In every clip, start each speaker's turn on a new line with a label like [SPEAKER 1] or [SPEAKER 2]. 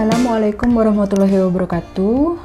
[SPEAKER 1] Assalamualaikum warahmatullahi wabarakatuh.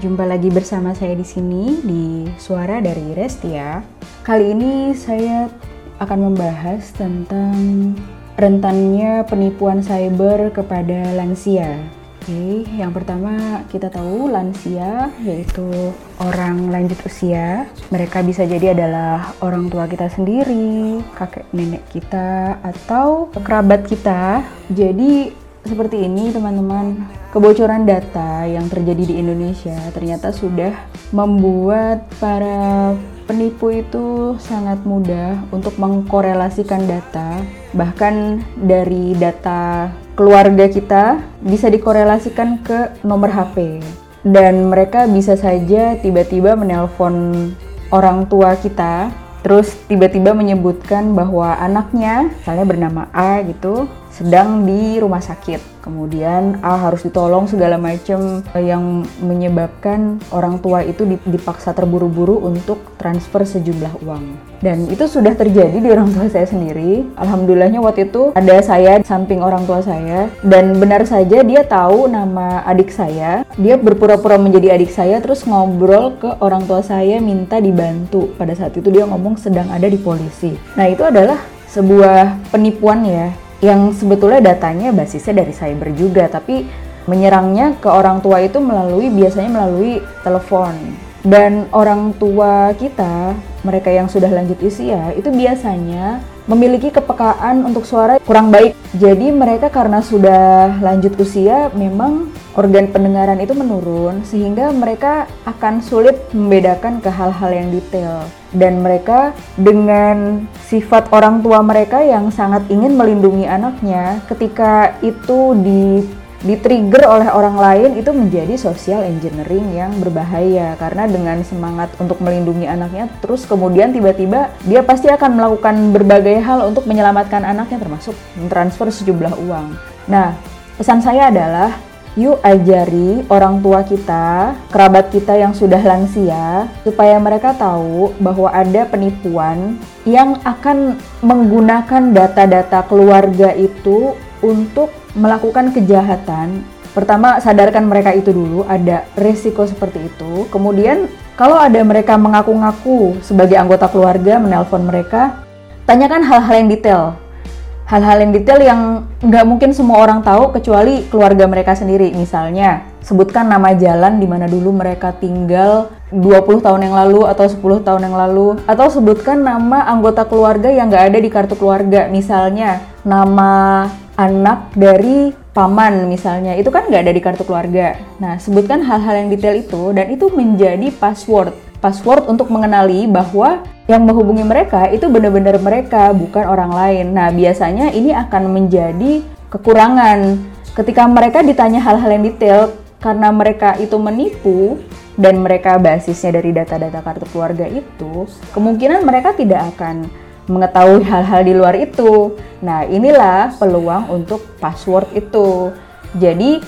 [SPEAKER 1] Jumpa lagi bersama saya di sini di Suara dari Restia. Kali ini saya akan membahas tentang rentannya penipuan cyber kepada lansia. Oke, yang pertama kita tahu lansia yaitu orang lanjut usia. Mereka bisa jadi adalah orang tua kita sendiri, kakek nenek kita, atau kerabat kita. Jadi seperti ini teman-teman. Kebocoran data yang terjadi di Indonesia ternyata sudah membuat para penipu itu sangat mudah untuk mengkorelasikan data. Bahkan dari data keluarga kita bisa dikorelasikan ke nomor HP dan mereka bisa saja tiba-tiba menelpon orang tua kita terus tiba-tiba menyebutkan bahwa anaknya misalnya bernama A gitu sedang di rumah sakit. Kemudian A harus ditolong segala macam yang menyebabkan orang tua itu dipaksa terburu-buru untuk transfer sejumlah uang. Dan itu sudah terjadi di orang tua saya sendiri. Alhamdulillahnya waktu itu ada saya samping orang tua saya dan benar saja dia tahu nama adik saya. Dia berpura-pura menjadi adik saya terus ngobrol ke orang tua saya minta dibantu. Pada saat itu dia ngomong sedang ada di polisi. Nah, itu adalah sebuah penipuan ya yang sebetulnya datanya basisnya dari cyber juga, tapi menyerangnya ke orang tua itu melalui biasanya melalui telepon. Dan orang tua kita, mereka yang sudah lanjut usia, itu biasanya memiliki kepekaan untuk suara kurang baik. Jadi mereka karena sudah lanjut usia, memang organ pendengaran itu menurun sehingga mereka akan sulit membedakan ke hal-hal yang detail dan mereka dengan sifat orang tua mereka yang sangat ingin melindungi anaknya ketika itu di di-trigger oleh orang lain itu menjadi social engineering yang berbahaya karena dengan semangat untuk melindungi anaknya terus kemudian tiba-tiba dia pasti akan melakukan berbagai hal untuk menyelamatkan anaknya termasuk mentransfer sejumlah uang. Nah, pesan saya adalah yuk ajari orang tua kita, kerabat kita yang sudah lansia, supaya mereka tahu bahwa ada penipuan yang akan menggunakan data-data keluarga itu untuk melakukan kejahatan. Pertama, sadarkan mereka itu dulu, ada resiko seperti itu. Kemudian, kalau ada mereka mengaku-ngaku sebagai anggota keluarga, menelpon mereka, tanyakan hal-hal yang detail hal-hal yang detail yang nggak mungkin semua orang tahu kecuali keluarga mereka sendiri. Misalnya, sebutkan nama jalan di mana dulu mereka tinggal 20 tahun yang lalu atau 10 tahun yang lalu. Atau sebutkan nama anggota keluarga yang nggak ada di kartu keluarga. Misalnya, nama anak dari paman misalnya. Itu kan nggak ada di kartu keluarga. Nah, sebutkan hal-hal yang detail itu dan itu menjadi password password untuk mengenali bahwa yang menghubungi mereka itu benar-benar mereka, bukan orang lain. Nah, biasanya ini akan menjadi kekurangan ketika mereka ditanya hal-hal yang detail karena mereka itu menipu dan mereka basisnya dari data-data kartu keluarga itu, kemungkinan mereka tidak akan mengetahui hal-hal di luar itu. Nah, inilah peluang untuk password itu. Jadi,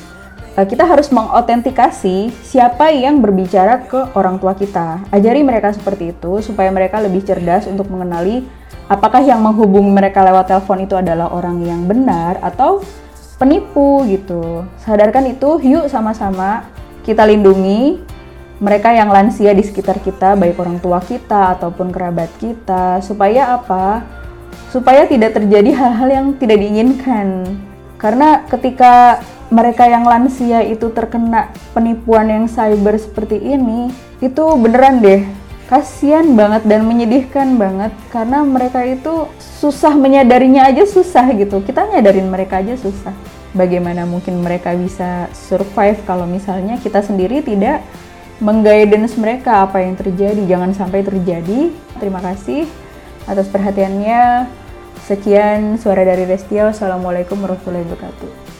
[SPEAKER 1] kita harus mengautentikasi siapa yang berbicara ke orang tua kita. Ajari mereka seperti itu supaya mereka lebih cerdas untuk mengenali apakah yang menghubungi mereka lewat telepon itu adalah orang yang benar atau penipu gitu. Sadarkan itu, yuk sama-sama kita lindungi mereka yang lansia di sekitar kita, baik orang tua kita ataupun kerabat kita, supaya apa? Supaya tidak terjadi hal-hal yang tidak diinginkan. Karena ketika mereka yang lansia itu terkena penipuan yang cyber seperti ini, itu beneran deh kasihan banget dan menyedihkan banget karena mereka itu susah menyadarinya aja susah gitu. Kita nyadarin mereka aja susah. Bagaimana mungkin mereka bisa survive kalau misalnya kita sendiri tidak mengguidance mereka apa yang terjadi. Jangan sampai terjadi. Terima kasih atas perhatiannya. Sekian suara dari Restia. Assalamualaikum warahmatullahi wabarakatuh.